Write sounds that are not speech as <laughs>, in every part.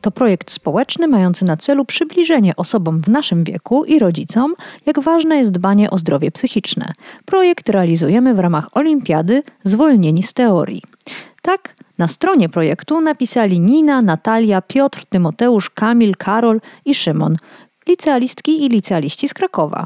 To projekt społeczny mający na celu przybliżenie osobom w naszym wieku i rodzicom, jak ważne jest dbanie o zdrowie psychiczne. Projekt realizujemy w ramach Olimpiady Zwolnieni z teorii. Tak, na stronie projektu napisali Nina, Natalia, Piotr, Tymoteusz, Kamil, Karol i Szymon, licealistki i licealiści z Krakowa.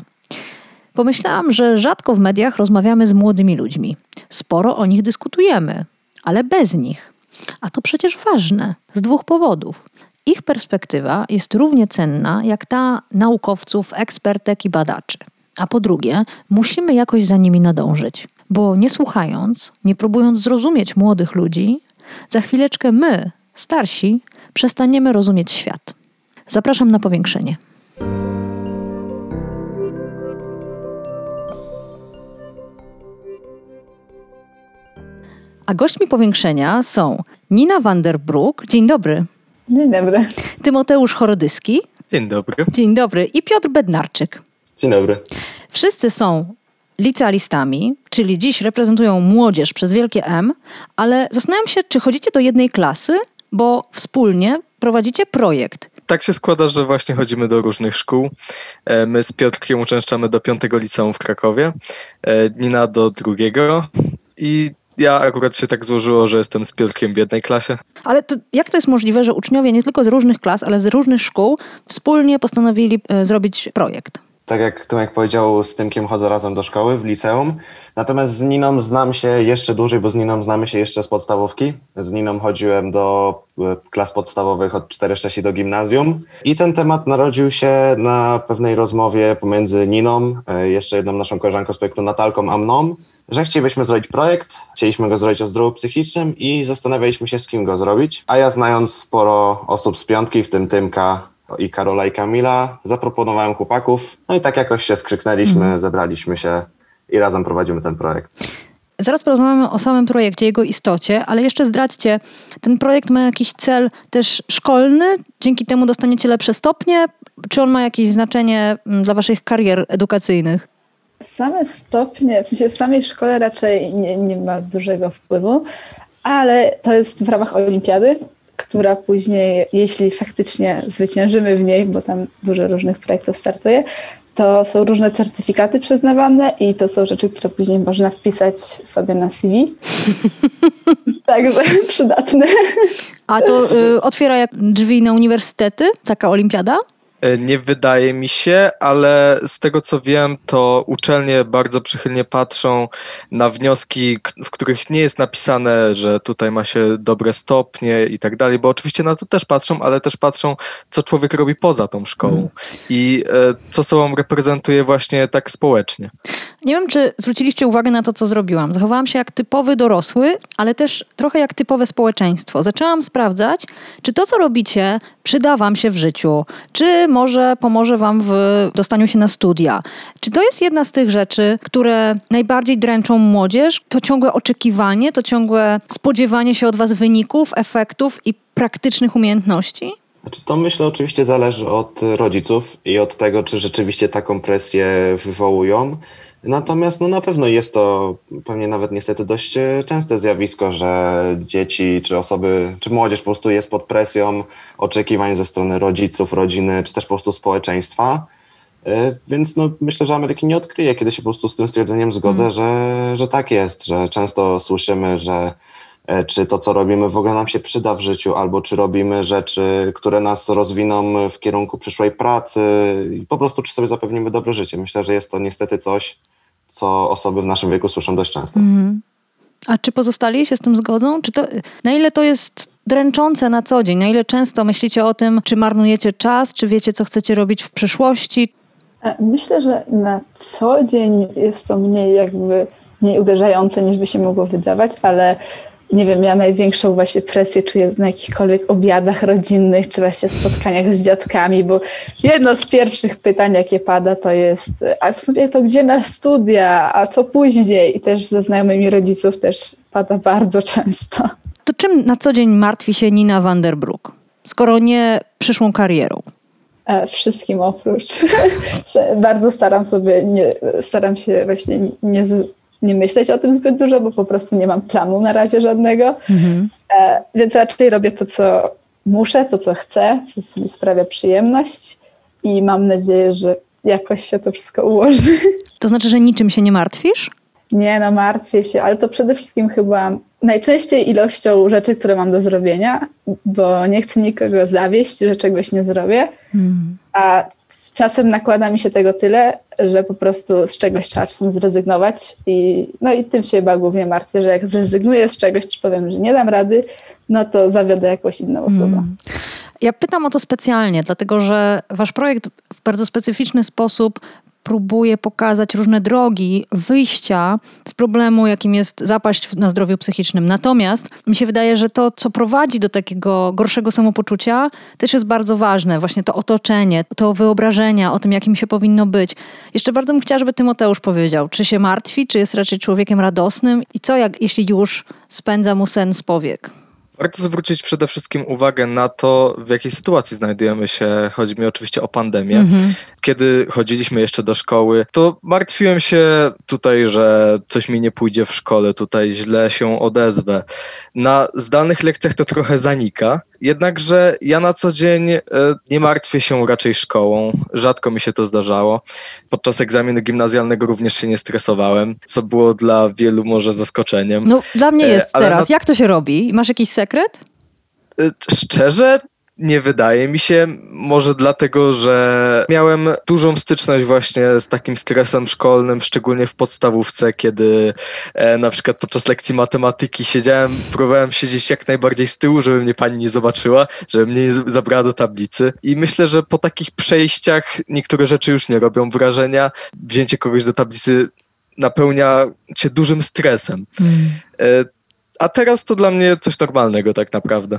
Pomyślałam, że rzadko w mediach rozmawiamy z młodymi ludźmi. Sporo o nich dyskutujemy, ale bez nich. A to przecież ważne z dwóch powodów. Ich perspektywa jest równie cenna jak ta naukowców, ekspertek i badaczy. A po drugie, musimy jakoś za nimi nadążyć, bo nie słuchając, nie próbując zrozumieć młodych ludzi, za chwileczkę my, starsi, przestaniemy rozumieć świat. Zapraszam na powiększenie. A gośćmi powiększenia są Nina Vanderbroek, dzień dobry. Dzień dobry. Tymoteusz Chorodyski. Dzień dobry. Dzień dobry. I Piotr Bednarczyk. Dzień dobry. Wszyscy są licealistami, czyli dziś reprezentują młodzież przez wielkie M, ale zastanawiam się, czy chodzicie do jednej klasy, bo wspólnie prowadzicie projekt. Tak się składa, że właśnie chodzimy do różnych szkół. E, my z Piotrkiem uczęszczamy do piątego liceum w Krakowie, e, Nina do drugiego i ja akurat się tak złożyło, że jestem z Piotrkiem w jednej klasie. Ale to, jak to jest możliwe, że uczniowie nie tylko z różnych klas, ale z różnych szkół wspólnie postanowili e, zrobić projekt? Tak jak Tomek powiedział, z Tymkiem chodzę razem do szkoły w liceum. Natomiast z Niną znam się jeszcze dłużej, bo z Niną znamy się jeszcze z podstawówki. Z Niną chodziłem do e, klas podstawowych od 4-6 do gimnazjum. I ten temat narodził się na pewnej rozmowie pomiędzy Niną, e, jeszcze jedną naszą koleżanką z projektu Natalką, a mną, że chcielibyśmy zrobić projekt, chcieliśmy go zrobić o zdrowiu psychicznym i zastanawialiśmy się, z kim go zrobić. A ja znając sporo osób z piątki, w tym Tymka i Karola i Kamila, zaproponowałem chłopaków. No i tak jakoś się skrzyknęliśmy, Mhm. zebraliśmy się i razem prowadzimy ten projekt. Zaraz porozmawiamy o samym projekcie, jego istocie, ale jeszcze zdradźcie, ten projekt ma jakiś cel też szkolny, dzięki temu dostaniecie lepsze stopnie, czy on ma jakieś znaczenie mm, dla waszych karier edukacyjnych? Same stopnie, w sensie w samej szkole raczej nie, nie ma dużego wpływu, ale to jest w ramach olimpiady, która później, jeśli faktycznie zwyciężymy w niej, bo tam dużo różnych projektów startuje, to są różne certyfikaty przyznawane i to są rzeczy, które później można wpisać sobie na CV. <laughs> Także przydatne. A to y, otwiera jak drzwi na uniwersytety, taka olimpiada? E, Nie wydaje mi się, ale z tego co wiem, to uczelnie bardzo przychylnie patrzą na wnioski, w których nie jest napisane, że tutaj ma się dobre stopnie i tak dalej, bo oczywiście na to też patrzą, ale też patrzą, co człowiek robi poza tą szkołą i e, co sobą reprezentuje właśnie tak społecznie. Nie wiem, czy zwróciliście uwagę na to, co zrobiłam. Zachowałam się jak typowy dorosły, ale też trochę jak typowe społeczeństwo. Zaczęłam sprawdzać, czy to, co robicie, przyda wam się w życiu, czy może pomoże wam w dostaniu się na studia. Czy to jest jedna z tych rzeczy, które najbardziej dręczą młodzież? To ciągłe oczekiwanie, to ciągłe spodziewanie się od was wyników, efektów i praktycznych umiejętności? Znaczy, to myślę oczywiście zależy od rodziców i od tego, czy rzeczywiście taką presję wywołują. Natomiast no, na pewno jest to pewnie nawet niestety dość e, częste zjawisko, że dzieci czy osoby, czy młodzież po prostu jest pod presją oczekiwań ze strony rodziców, rodziny, czy też po prostu społeczeństwa. E, Więc no, myślę, że Ameryki nie odkryje, kiedy się po prostu z tym stwierdzeniem zgodzę, że, że tak jest, że często słyszymy, że e, czy to, co robimy, w ogóle nam się przyda w życiu, albo czy robimy rzeczy, które nas rozwiną w kierunku przyszłej pracy i po prostu, czy sobie zapewnimy dobre życie. Myślę, że jest to niestety coś, co osoby w naszym wieku słyszą dość często. A czy pozostali się z tym zgodzą? Czy to, na ile to jest dręczące na co dzień? Na ile często myślicie o tym, czy marnujecie czas, czy wiecie, co chcecie robić w przyszłości? E, Myślę, że na co dzień jest to mniej jakby mniej uderzające niż by się mogło wydawać, ale nie wiem, ja największą właśnie presję czuję na jakichkolwiek obiadach rodzinnych, czy właśnie spotkaniach z dziadkami, bo jedno z pierwszych pytań, jakie pada, to jest, a w sumie to gdzie na studia, a co później? I też ze znajomymi rodziców też pada bardzo często. To czym na co dzień martwi się Nina Vanderbrook, skoro nie przyszłą karierą? E, wszystkim oprócz. <laughs> bardzo staram sobie, nie, staram się właśnie nie nie myśleć o tym zbyt dużo, bo po prostu nie mam planu na razie żadnego. Mhm. E, więc raczej robię to, co muszę, to, co chcę, co mi sprawia przyjemność i mam nadzieję, że jakoś się to wszystko ułoży. <laughs> To znaczy, że niczym się nie martwisz? Nie, no martwię się, ale to przede wszystkim chyba najczęściej ilością rzeczy, które mam do zrobienia, bo nie chcę nikogo zawieść, że czegoś nie zrobię. Hmm. A z czasem nakłada mi się tego tyle, że po prostu z czegoś trzeba czasem zrezygnować. I, no i tym się chyba głównie martwię, że jak zrezygnuję z czegoś, czy powiem, że nie dam rady, no to zawiodę jakąś inną osobę. Hmm. Ja pytam o to specjalnie, dlatego że wasz projekt w bardzo specyficzny sposób próbuje pokazać różne drogi wyjścia z problemu, jakim jest zapaść na zdrowiu psychicznym. Natomiast mi się wydaje, że to, co prowadzi do takiego gorszego samopoczucia, też jest bardzo ważne. Właśnie to otoczenie, to wyobrażenia o tym, jakim się powinno być. Jeszcze bardzo bym chciała, żeby Tymoteusz powiedział, czy się martwi, czy jest raczej człowiekiem radosnym i co, jak, jeśli już spędza mu sen z powiek. Warto zwrócić przede wszystkim uwagę na to, w jakiej sytuacji znajdujemy się. Chodzi mi oczywiście o pandemię. Mhm. Kiedy chodziliśmy jeszcze do szkoły, to martwiłem się tutaj, że coś mi nie pójdzie w szkole, tutaj źle się odezwę. Na zdalnych lekcjach to trochę zanika. Jednakże ja na co dzień e, nie martwię się raczej szkołą. Rzadko mi się to zdarzało. Podczas egzaminu gimnazjalnego również się nie stresowałem, co było dla wielu może zaskoczeniem. No, dla mnie e, jest teraz. Na... Jak to się robi? Masz jakiś sekret? E, szczerze, nie wydaje mi się, może dlatego, że miałem dużą styczność właśnie z takim stresem szkolnym, szczególnie w podstawówce, kiedy e, na przykład podczas lekcji matematyki siedziałem, próbowałem siedzieć jak najbardziej z tyłu, żeby mnie pani nie zobaczyła, żeby mnie nie zabrała do tablicy. I myślę, że po takich przejściach niektóre rzeczy już nie robią wrażenia. Wzięcie kogoś do tablicy napełnia cię dużym stresem. Mm. A teraz to dla mnie coś normalnego tak naprawdę.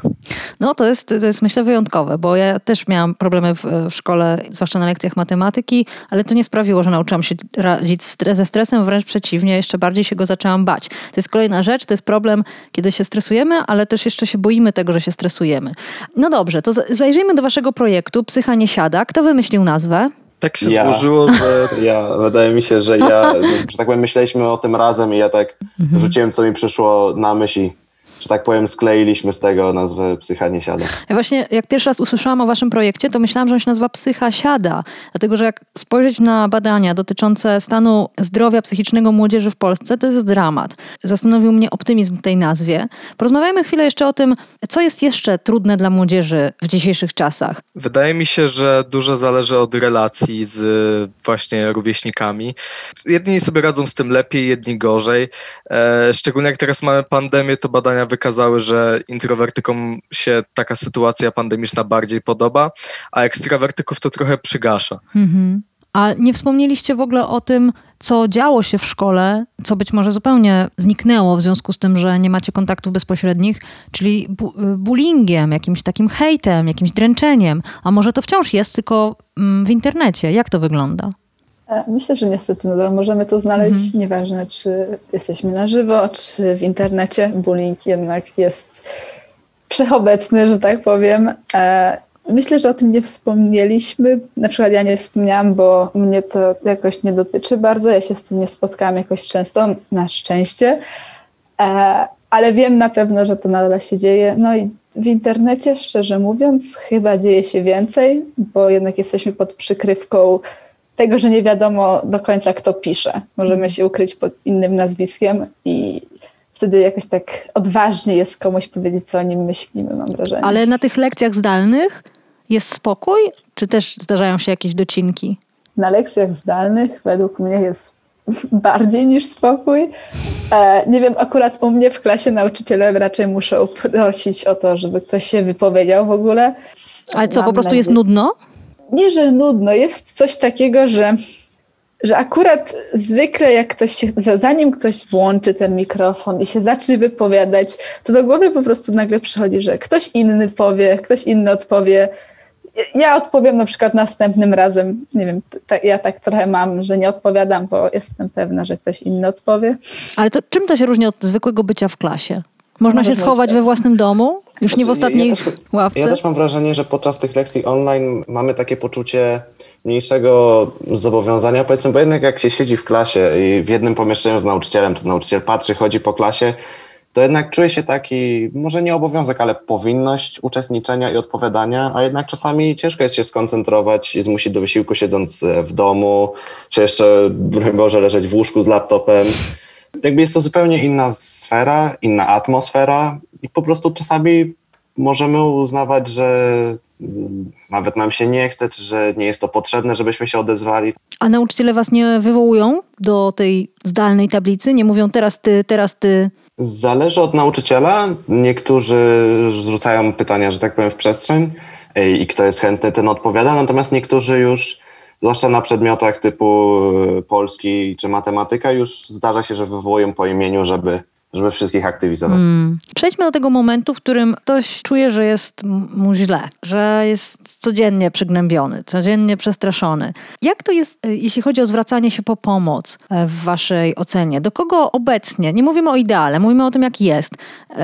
No to jest, to jest myślę wyjątkowe, bo ja też miałam problemy w, w szkole, zwłaszcza na lekcjach matematyki, ale to nie sprawiło, że nauczyłam się radzić ze stresem, wręcz przeciwnie, jeszcze bardziej się go zaczęłam bać. To jest kolejna rzecz, to jest problem, kiedy się stresujemy, ale też jeszcze się boimy tego, że się stresujemy. No dobrze, to zajrzyjmy do waszego projektu Psycha nie siada. Kto wymyślił nazwę? Tak się ja, złożyło, że... <laughs> Ja, wydaje mi się, że ja, że tak powiem, myśleliśmy o tym razem i ja tak mhm. rzuciłem, co mi przyszło na myśl że tak powiem, skleiliśmy z tego nazwę Psycha nie siada. Ja właśnie jak pierwszy raz usłyszałam o waszym projekcie, to myślałam, że on się nazywa Psycha siada, dlatego że jak spojrzeć na badania dotyczące stanu zdrowia psychicznego młodzieży w Polsce, to jest dramat. Zastanowił mnie optymizm w tej nazwie. Porozmawiajmy chwilę jeszcze o tym, co jest jeszcze trudne dla młodzieży w dzisiejszych czasach. Wydaje mi się, że dużo zależy od relacji z właśnie rówieśnikami. Jedni sobie radzą z tym lepiej, jedni gorzej. E, szczególnie jak teraz mamy pandemię, to badania wykazały, że introwertykom się taka sytuacja pandemiczna bardziej podoba, a ekstrawertyków to trochę przygasza. Mhm. A nie wspomnieliście w ogóle o tym, co działo się w szkole, co być może zupełnie zniknęło w związku z tym, że nie macie kontaktów bezpośrednich, czyli bu bullyingiem, jakimś takim hejtem, jakimś dręczeniem. A może to wciąż jest tylko mm, w internecie? Jak to wygląda? E, myślę, że niestety nadal możemy to znaleźć, mhm. nieważne czy jesteśmy na żywo, czy w internecie. Bullying jednak jest wszechobecny, że tak powiem. E, myślę, że o tym nie wspomnieliśmy. Na przykład ja nie wspomniałam, bo mnie to jakoś nie dotyczy bardzo. Ja się z tym nie spotkałam jakoś często, na szczęście. E, ale wiem na pewno, że to nadal się dzieje. No i w internecie, szczerze mówiąc, chyba dzieje się więcej, bo jednak jesteśmy pod przykrywką tego, że nie wiadomo do końca, kto pisze. Możemy mhm. się ukryć pod innym nazwiskiem i wtedy jakoś tak odważnie jest komuś powiedzieć, co o nim myślimy, mam wrażenie. Ale na tych lekcjach zdalnych jest spokój, czy też zdarzają się jakieś docinki? Na lekcjach zdalnych według mnie jest <laughs> bardziej niż spokój. E, nie wiem, akurat u mnie w klasie nauczyciele raczej muszą prosić o to, żeby ktoś się wypowiedział w ogóle. Ale co, po prostu jest nudno? Nie, że nudno, jest coś takiego, że, że akurat zwykle jak ktoś się, zanim ktoś włączy ten mikrofon i się zacznie wypowiadać, to do głowy po prostu nagle przychodzi, że ktoś inny powie, ktoś inny odpowie. Ja odpowiem na przykład następnym razem, nie wiem, ja tak trochę mam, że nie odpowiadam, bo jestem pewna, że ktoś inny odpowie. Ale to czym to się różni od zwykłego bycia w klasie? Można się schować we własnym domu? Już nie w znaczy, ostatniej ja też, ławce? Ja też mam wrażenie, że podczas tych lekcji online mamy takie poczucie mniejszego zobowiązania, powiedzmy, bo jednak jak się siedzi w klasie i w jednym pomieszczeniu z nauczycielem, to nauczyciel patrzy, chodzi po klasie, to jednak czuje się taki, może nie obowiązek, ale powinność uczestniczenia i odpowiadania, a jednak czasami ciężko jest się skoncentrować i zmusić do wysiłku siedząc w domu, czy jeszcze, <laughs> broń Boże, leżeć w łóżku z laptopem. Jakby jest to zupełnie inna sfera, inna atmosfera i po prostu czasami możemy uznawać, że nawet nam się nie chce, czy że nie jest to potrzebne, żebyśmy się odezwali. A nauczyciele was nie wywołują do tej zdalnej tablicy? Nie mówią teraz ty, teraz ty? Zależy od nauczyciela. Niektórzy rzucają pytania, że tak powiem, w przestrzeń i kto jest chętny, ten odpowiada, natomiast niektórzy już zwłaszcza na przedmiotach typu e, polski czy matematyka, już zdarza się, że wywołują po imieniu, żeby, żeby wszystkich aktywizować. Mm. Przejdźmy do tego momentu, w którym ktoś czuje, że jest mu źle, że jest codziennie przygnębiony, codziennie przestraszony. Jak to jest, e, jeśli chodzi o zwracanie się po pomoc e, w waszej ocenie? Do kogo obecnie, nie mówimy o ideale, mówimy o tym, jak jest,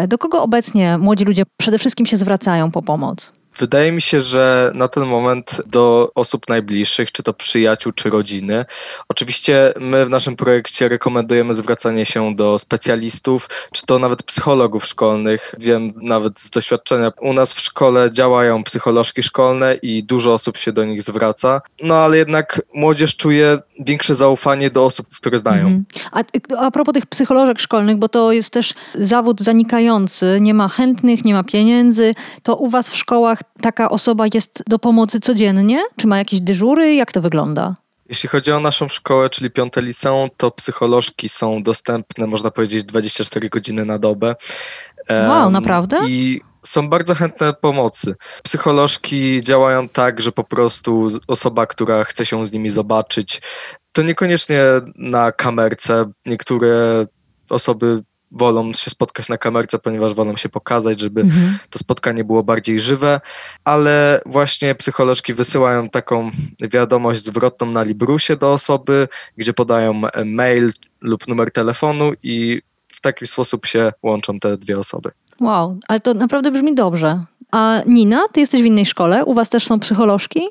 do kogo obecnie młodzi ludzie przede wszystkim się zwracają po pomoc? Wydaje mi się, że na ten moment do osób najbliższych, czy to przyjaciół, czy rodziny. Oczywiście my w naszym projekcie rekomendujemy zwracanie się do specjalistów, czy to nawet psychologów szkolnych. Wiem nawet z doświadczenia, u nas w szkole działają psycholożki szkolne i dużo osób się do nich zwraca. No ale jednak młodzież czuje większe zaufanie do osób, które znają. Mhm. A, a propos tych psycholożek szkolnych, bo to jest też zawód zanikający, nie ma chętnych, nie ma pieniędzy, to u was w szkołach taka osoba jest do pomocy codziennie? Czy ma jakieś dyżury? Jak to wygląda? Jeśli chodzi o naszą szkołę, czyli piąte liceum, to psycholożki są dostępne, można powiedzieć, 24 godziny na dobę. Wow, naprawdę? I są bardzo chętne pomocy. Psycholożki działają tak, że po prostu osoba, która chce się z nimi zobaczyć, to niekoniecznie na kamerce. Niektóre osoby wolą się spotkać na kamerce, ponieważ wolą się pokazać, żeby mhm. to spotkanie było bardziej żywe, ale właśnie psycholożki wysyłają taką wiadomość zwrotną na Librusie do osoby, gdzie podają mail lub numer telefonu i w taki sposób się łączą te dwie osoby. Wow, ale to naprawdę brzmi dobrze. A Nina, ty jesteś w innej szkole, u was też są psycholożki?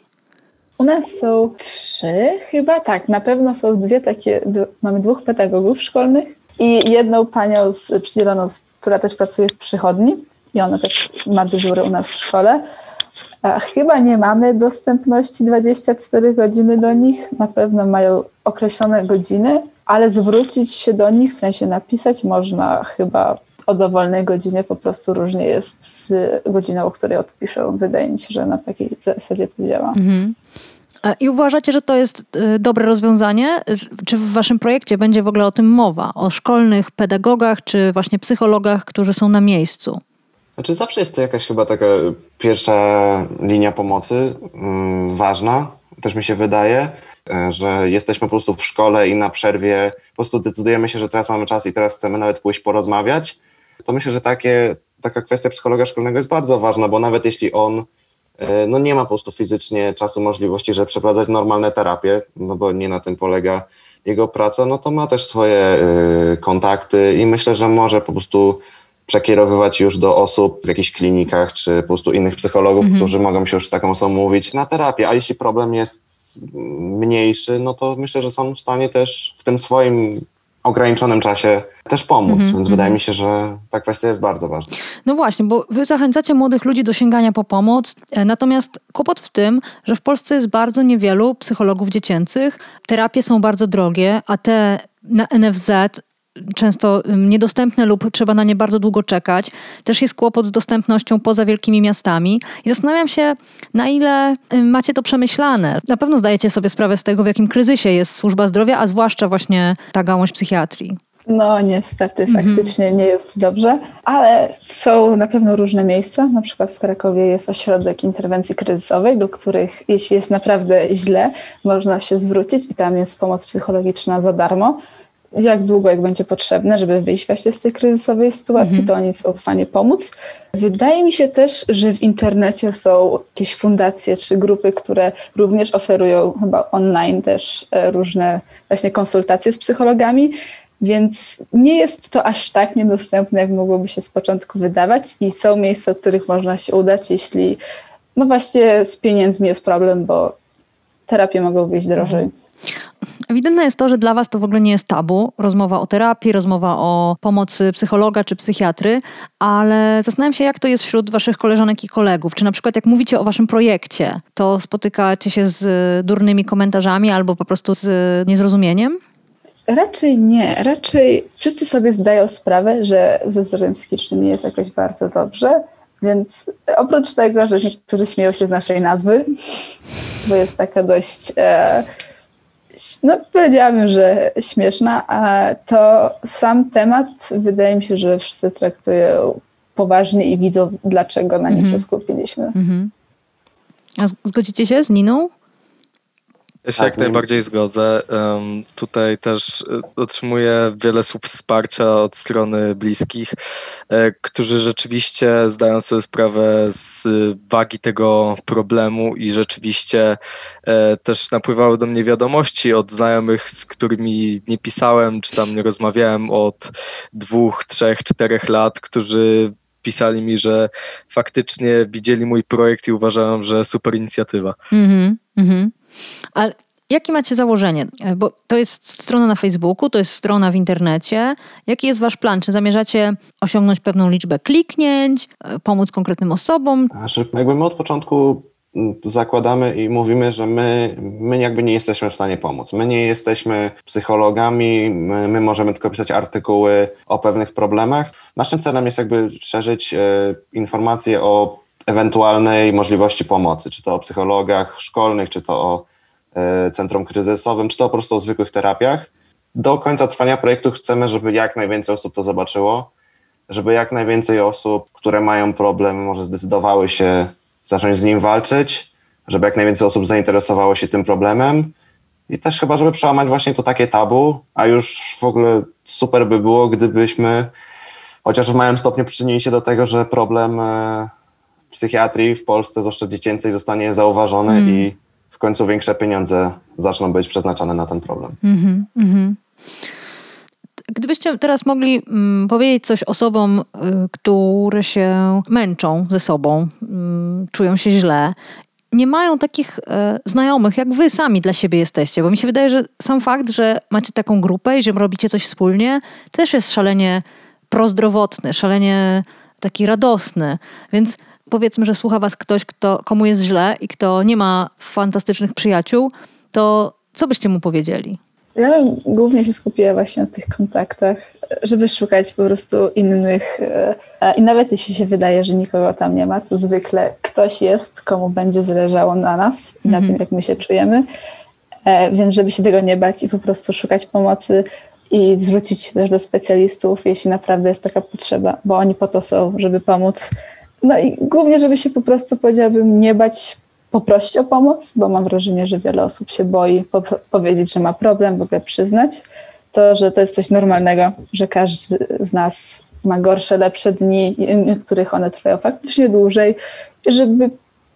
U nas są trzy, chyba tak. Na pewno są dwie takie, mamy dwóch pedagogów szkolnych i jedną panią z, przydzieloną, która też pracuje w przychodni i ona też ma dyżury u nas w szkole. Chyba nie mamy dostępności 24 godziny do nich, na pewno mają określone godziny, ale zwrócić się do nich, w sensie napisać można chyba o dowolnej godzinie, po prostu różnie jest z godziną, o której odpiszę. Wydaje mi się, że na takiej zasadzie to działa. Mhm. I uważacie, że to jest y, dobre rozwiązanie? Czy w waszym projekcie będzie w ogóle o tym mowa? O szkolnych pedagogach, czy właśnie psychologach, którzy są na miejscu? Znaczy zawsze jest to jakaś chyba taka pierwsza linia pomocy, yy, ważna, też mi się wydaje, yy, że jesteśmy po prostu w szkole i na przerwie po prostu decydujemy się, że teraz mamy czas i teraz chcemy nawet pójść porozmawiać. To myślę, że takie, taka kwestia psychologa szkolnego jest bardzo ważna, bo nawet jeśli on E, no nie ma po prostu fizycznie czasu, możliwości, żeby przeprowadzać normalne terapie, no bo nie na tym polega jego praca, no to ma też swoje e, kontakty i myślę, że może po prostu przekierowywać już do osób w jakichś klinikach, czy po prostu innych psychologów, mhm. którzy mogą się już z taką osobą mówić na terapię, a jeśli problem jest mniejszy, no to myślę, że są w stanie też w tym swoim ograniczonym czasie też pomóc, mm -hmm. więc wydaje mi się, że ta kwestia jest bardzo ważna. No właśnie, bo wy zachęcacie młodych ludzi do sięgania po pomoc, e, natomiast kłopot w tym, że w Polsce jest bardzo niewielu psychologów dziecięcych, terapie są bardzo drogie, a te na NFZ często niedostępne lub trzeba na nie bardzo długo czekać. Też jest kłopot z dostępnością poza wielkimi miastami. I zastanawiam się, na ile macie to przemyślane. Na pewno zdajecie sobie sprawę z tego, w jakim kryzysie jest służba zdrowia, a zwłaszcza właśnie ta gałąź psychiatrii. No niestety, Mhm. faktycznie nie jest dobrze, ale są na pewno różne miejsca. Na przykład w Krakowie jest ośrodek interwencji kryzysowej, do których jeśli jest naprawdę źle, można się zwrócić i tam jest pomoc psychologiczna za darmo. Jak długo, jak będzie potrzebne, żeby wyjść właśnie z tej kryzysowej sytuacji, Mhm. to oni są w stanie pomóc. Wydaje mi się też, że w internecie są jakieś fundacje czy grupy, które również oferują chyba online też e, różne właśnie konsultacje z psychologami. Więc nie jest to aż tak niedostępne, jak mogłoby się z początku wydawać, i są miejsca, do których można się udać, jeśli no właśnie z pieniędzmi jest problem, bo terapie mogą wyjść drożej. Ewidentne jest to, że dla Was to w ogóle nie jest tabu. Rozmowa o terapii, rozmowa o pomocy psychologa czy psychiatry, ale zastanawiam się, jak to jest wśród Waszych koleżanek i kolegów. Czy na przykład, jak mówicie o Waszym projekcie, to spotykacie się z durnymi komentarzami albo po prostu z niezrozumieniem? Raczej nie. Raczej wszyscy sobie zdają sprawę, że ze zdrowiem psychicznym nie jest jakoś bardzo dobrze. Więc oprócz tego, że niektórzy śmieją się z naszej nazwy, bo jest taka dość, e, no powiedziałabym, że śmieszna, a to sam temat wydaje mi się, że wszyscy traktują poważnie i widzą, dlaczego na nim Mhm. się skupiliśmy. Mhm. A z- zgodzicie się z Niną? Ja się Tak, jak nie- najbardziej zgodzę. Em, tutaj też e, otrzymuję wiele słów wsparcia od strony bliskich, e, którzy rzeczywiście zdają sobie sprawę z wagi tego problemu i rzeczywiście e, też napływały do mnie wiadomości od znajomych, z którymi nie pisałem, czy tam nie rozmawiałem od dwóch, trzech, czterech lat, którzy pisali mi, że faktycznie widzieli mój projekt i uważają, że super inicjatywa. Mhm, mhm. Ale jakie macie założenie? E, Bo to jest strona na Facebooku, to jest strona w internecie. Jaki jest wasz plan? Czy zamierzacie osiągnąć pewną liczbę kliknięć, e, pomóc konkretnym osobom? Znaczy, jakby my od początku zakładamy i mówimy, że my, my jakby nie jesteśmy w stanie pomóc. My nie jesteśmy psychologami, my, my możemy tylko pisać artykuły o pewnych problemach. Naszym celem jest jakby szerzyć e, informacje o ewentualnej możliwości pomocy, czy to o psychologach szkolnych, czy to o e, centrum kryzysowym, czy to po prostu o zwykłych terapiach. Do końca trwania projektu chcemy, żeby jak najwięcej osób to zobaczyło, żeby jak najwięcej osób, które mają problem, może zdecydowały się zacząć z nim walczyć, żeby jak najwięcej osób zainteresowało się tym problemem i też chyba, żeby przełamać właśnie to takie tabu, a już w ogóle super by było, gdybyśmy chociaż w małym stopniu przyczynili się do tego, że problem e, psychiatrii w Polsce, zwłaszcza dziecięcej, zostanie zauważony Mm. i w końcu większe pieniądze zaczną być przeznaczane na ten problem. Mhm, mhm. Gdybyście teraz mogli mm, powiedzieć coś osobom, y, które się męczą ze sobą, mm, czują się źle, nie mają takich e, znajomych, jak wy sami dla siebie jesteście, bo mi się wydaje, że sam fakt, że macie taką grupę i że robicie coś wspólnie, też jest szalenie prozdrowotny, szalenie taki radosny. Więc powiedzmy, że słucha was ktoś, kto, komu jest źle i kto nie ma fantastycznych przyjaciół, to co byście mu powiedzieli? Ja bym głównie się skupiła właśnie na tych kontaktach, żeby szukać po prostu innych. e, I nawet jeśli się wydaje, że nikogo tam nie ma, to zwykle ktoś jest, komu będzie zależało na nas i na Mhm. tym, jak my się czujemy. E, Więc żeby się tego nie bać i po prostu szukać pomocy i zwrócić się też do specjalistów, jeśli naprawdę jest taka potrzeba, bo oni po to są, żeby pomóc. No i głównie, żeby się po prostu, powiedziałabym, nie bać poprosić o pomoc, bo mam wrażenie, że wiele osób się boi po powiedzieć, że ma problem, w ogóle przyznać. To, że to jest coś normalnego, że każdy z nas ma gorsze, lepsze dni, i niektórych one trwają faktycznie dłużej, żeby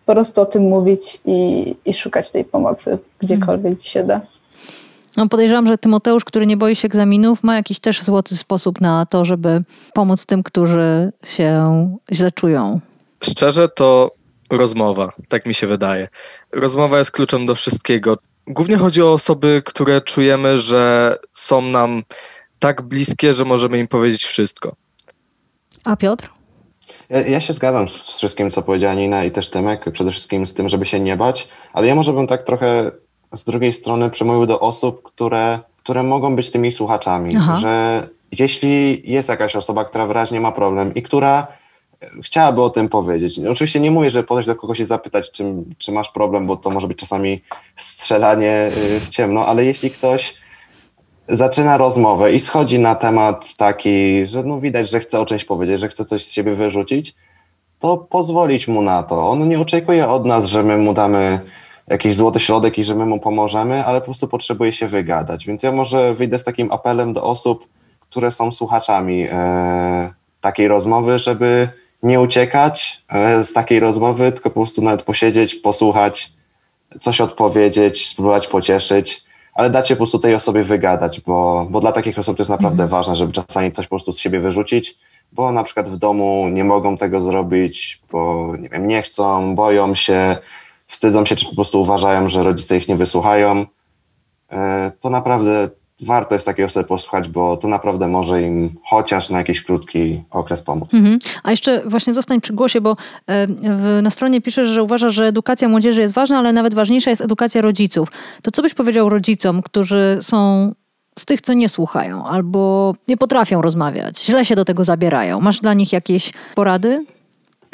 po prostu o tym mówić i, i szukać tej pomocy gdziekolwiek się da. No podejrzewam, że Tymoteusz, który nie boi się egzaminów, ma jakiś też złoty sposób na to, żeby pomóc tym, którzy się źle czują. Szczerze to rozmowa, tak mi się wydaje. Rozmowa jest kluczem do wszystkiego. Głównie chodzi o osoby, które czujemy, że są nam tak bliskie, że możemy im powiedzieć wszystko. A Piotr? Ja, ja się zgadzam z wszystkim, co powiedziała Nina i też Tymek, przede wszystkim z tym, żeby się nie bać, ale ja może bym tak trochę z drugiej strony przemówił do osób, które, które mogą być tymi słuchaczami, Aha. że jeśli jest jakaś osoba, która wyraźnie ma problem i która chciałaby o tym powiedzieć. Oczywiście nie mówię, że podejść do kogoś i zapytać, czy, czy masz problem, bo to może być czasami strzelanie y, w ciemno, ale jeśli ktoś zaczyna rozmowę i schodzi na temat taki, że no widać, że chce o czymś powiedzieć, że chce coś z siebie wyrzucić, to pozwolić mu na to. On nie oczekuje od nas, że my mu damy jakiś złoty środek i że my mu pomożemy, ale po prostu potrzebuje się wygadać. Więc ja może wyjdę z takim apelem do osób, które są słuchaczami e, takiej rozmowy, żeby nie uciekać e, z takiej rozmowy, tylko po prostu nawet posiedzieć, posłuchać, coś odpowiedzieć, spróbować pocieszyć, ale dać się po prostu tej osobie wygadać, bo, bo dla takich osób to jest naprawdę Mhm. ważne, żeby czasami coś po prostu z siebie wyrzucić, bo na przykład w domu nie mogą tego zrobić, bo nie wiem, nie chcą, boją się, wstydzą się, czy po prostu uważają, że rodzice ich nie wysłuchają. E, To naprawdę warto jest takiej osoby posłuchać, bo to naprawdę może im chociaż na jakiś krótki okres pomóc. Mhm. A jeszcze właśnie zostań przy głosie, bo e, na stronie piszesz, że uważasz, że edukacja młodzieży jest ważna, ale nawet ważniejsza jest edukacja rodziców. To co byś powiedział rodzicom, którzy są z tych, co nie słuchają albo nie potrafią rozmawiać, źle się do tego zabierają? Masz dla nich jakieś porady?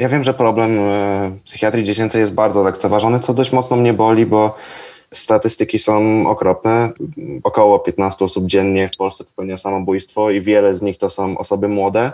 Ja wiem, że problem e, psychiatrii dziecięcej jest bardzo lekceważony, co dość mocno mnie boli, bo statystyki są okropne. Około 15 osób dziennie w Polsce popełnia samobójstwo i wiele z nich to są osoby młode.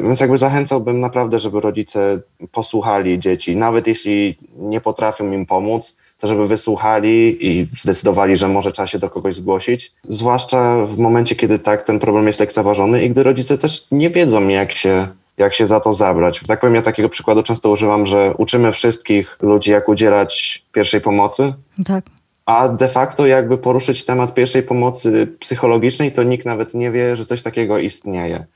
Więc jakby zachęcałbym naprawdę, żeby rodzice posłuchali dzieci, nawet jeśli nie potrafią im pomóc, to żeby wysłuchali i zdecydowali, że może trzeba się do kogoś zgłosić. Zwłaszcza w momencie, kiedy tak ten problem jest lekceważony i gdy rodzice też nie wiedzą, jak się, jak się za to zabrać. Tak powiem, ja takiego przykładu często używam, że uczymy wszystkich ludzi, jak udzielać pierwszej pomocy, Tak. a de facto jakby poruszyć temat pierwszej pomocy psychologicznej, to nikt nawet nie wie, że coś takiego istnieje.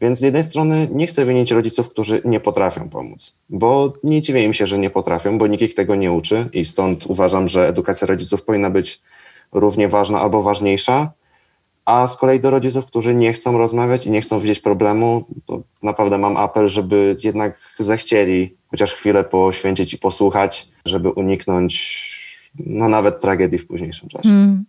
Więc z jednej strony nie chcę winić rodziców, którzy nie potrafią pomóc, bo nie dziwię im się, że nie potrafią, bo nikt ich tego nie uczy i stąd uważam, że edukacja rodziców powinna być równie ważna albo ważniejsza. A z kolei do rodziców, którzy nie chcą rozmawiać i nie chcą widzieć problemu, to naprawdę mam apel, żeby jednak zechcieli chociaż chwilę poświęcić i posłuchać, żeby uniknąć no nawet tragedii w późniejszym czasie. Mm.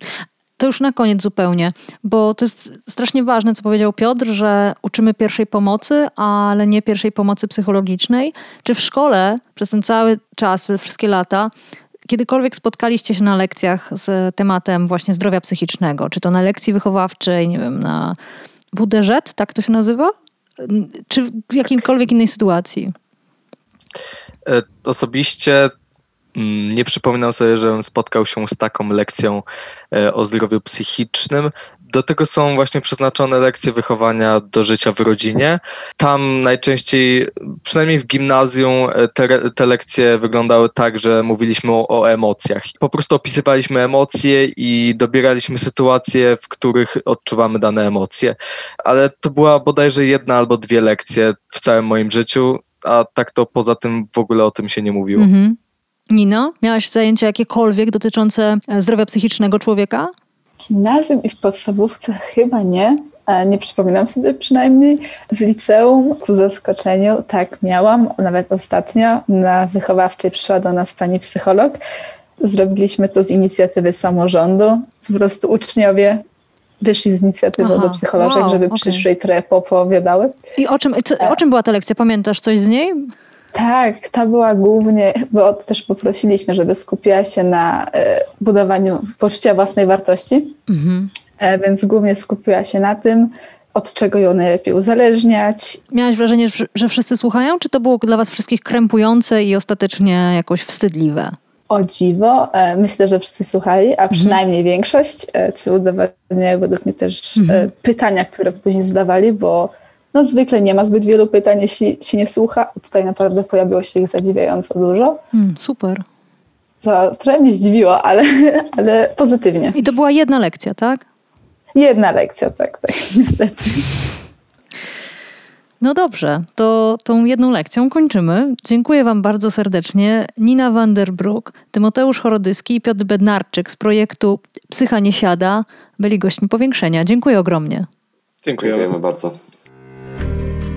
To już na koniec zupełnie, bo to jest strasznie ważne, co powiedział Piotr, że uczymy pierwszej pomocy, ale nie pierwszej pomocy psychologicznej. Czy w szkole przez ten cały czas, wszystkie lata, kiedykolwiek spotkaliście się na lekcjach z tematem właśnie zdrowia psychicznego? Czy to na lekcji wychowawczej, nie wiem, na WDŻ, tak to się nazywa? Czy w jakimkolwiek innej sytuacji? E, Osobiście mm, nie przypominam sobie, żebym spotkał się z taką lekcją e, o zdrowiu psychicznym. Do tego są właśnie przeznaczone lekcje wychowania do życia w rodzinie. Tam najczęściej, przynajmniej w gimnazjum, te, te lekcje wyglądały tak, że mówiliśmy o, o emocjach. Po prostu opisywaliśmy emocje i dobieraliśmy sytuacje, w których odczuwamy dane emocje. Ale to była bodajże jedna albo dwie lekcje w całym moim życiu, a tak to poza tym w ogóle o tym się nie mówiło. Mhm. Nino, miałaś zajęcia jakiekolwiek dotyczące e, zdrowia psychicznego człowieka? Gimnazjum i w podstawówce chyba nie. E, Nie przypominam sobie przynajmniej. W liceum ku zaskoczeniu tak miałam. Nawet ostatnio na wychowawczej przyszła do nas pani psycholog. Zrobiliśmy to z inicjatywy samorządu. Po prostu uczniowie wyszli z inicjatywą Aha, do psycholożek, wow, żeby okej. przyszły i trochę poopowiadały. I o czym, co, o czym była ta lekcja? Pamiętasz coś z niej? Tak, ta była głównie, bo też poprosiliśmy, żeby skupiła się na e, budowaniu poczucia własnej wartości, Mhm. e, więc głównie skupiła się na tym, od czego ją najlepiej uzależniać. Miałaś wrażenie, że- wszyscy słuchają, czy to było dla was wszystkich krępujące i ostatecznie jakoś wstydliwe? O dziwo, e, myślę, że wszyscy słuchali, a przynajmniej większość, e, co udowadniają według mnie też e, pytania, które później zadawali, bo no, zwykle nie ma zbyt wielu pytań, jeśli się nie słucha. Tutaj naprawdę pojawiło się ich zadziwiająco dużo. Hmm, super. To trochę mnie zdziwiło, ale, <laughs> ale pozytywnie. I to była jedna lekcja, tak? Jedna lekcja, tak, tak, <laughs> niestety. No dobrze, to tą jedną lekcją kończymy. Dziękuję Wam bardzo serdecznie. Nina Vanderbroek, Tymoteusz Chorodyski i Piotr Bednarczyk z projektu Psycha nie siada byli gośćmi powiększenia. Dziękuję ogromnie. Dziękujemy bardzo.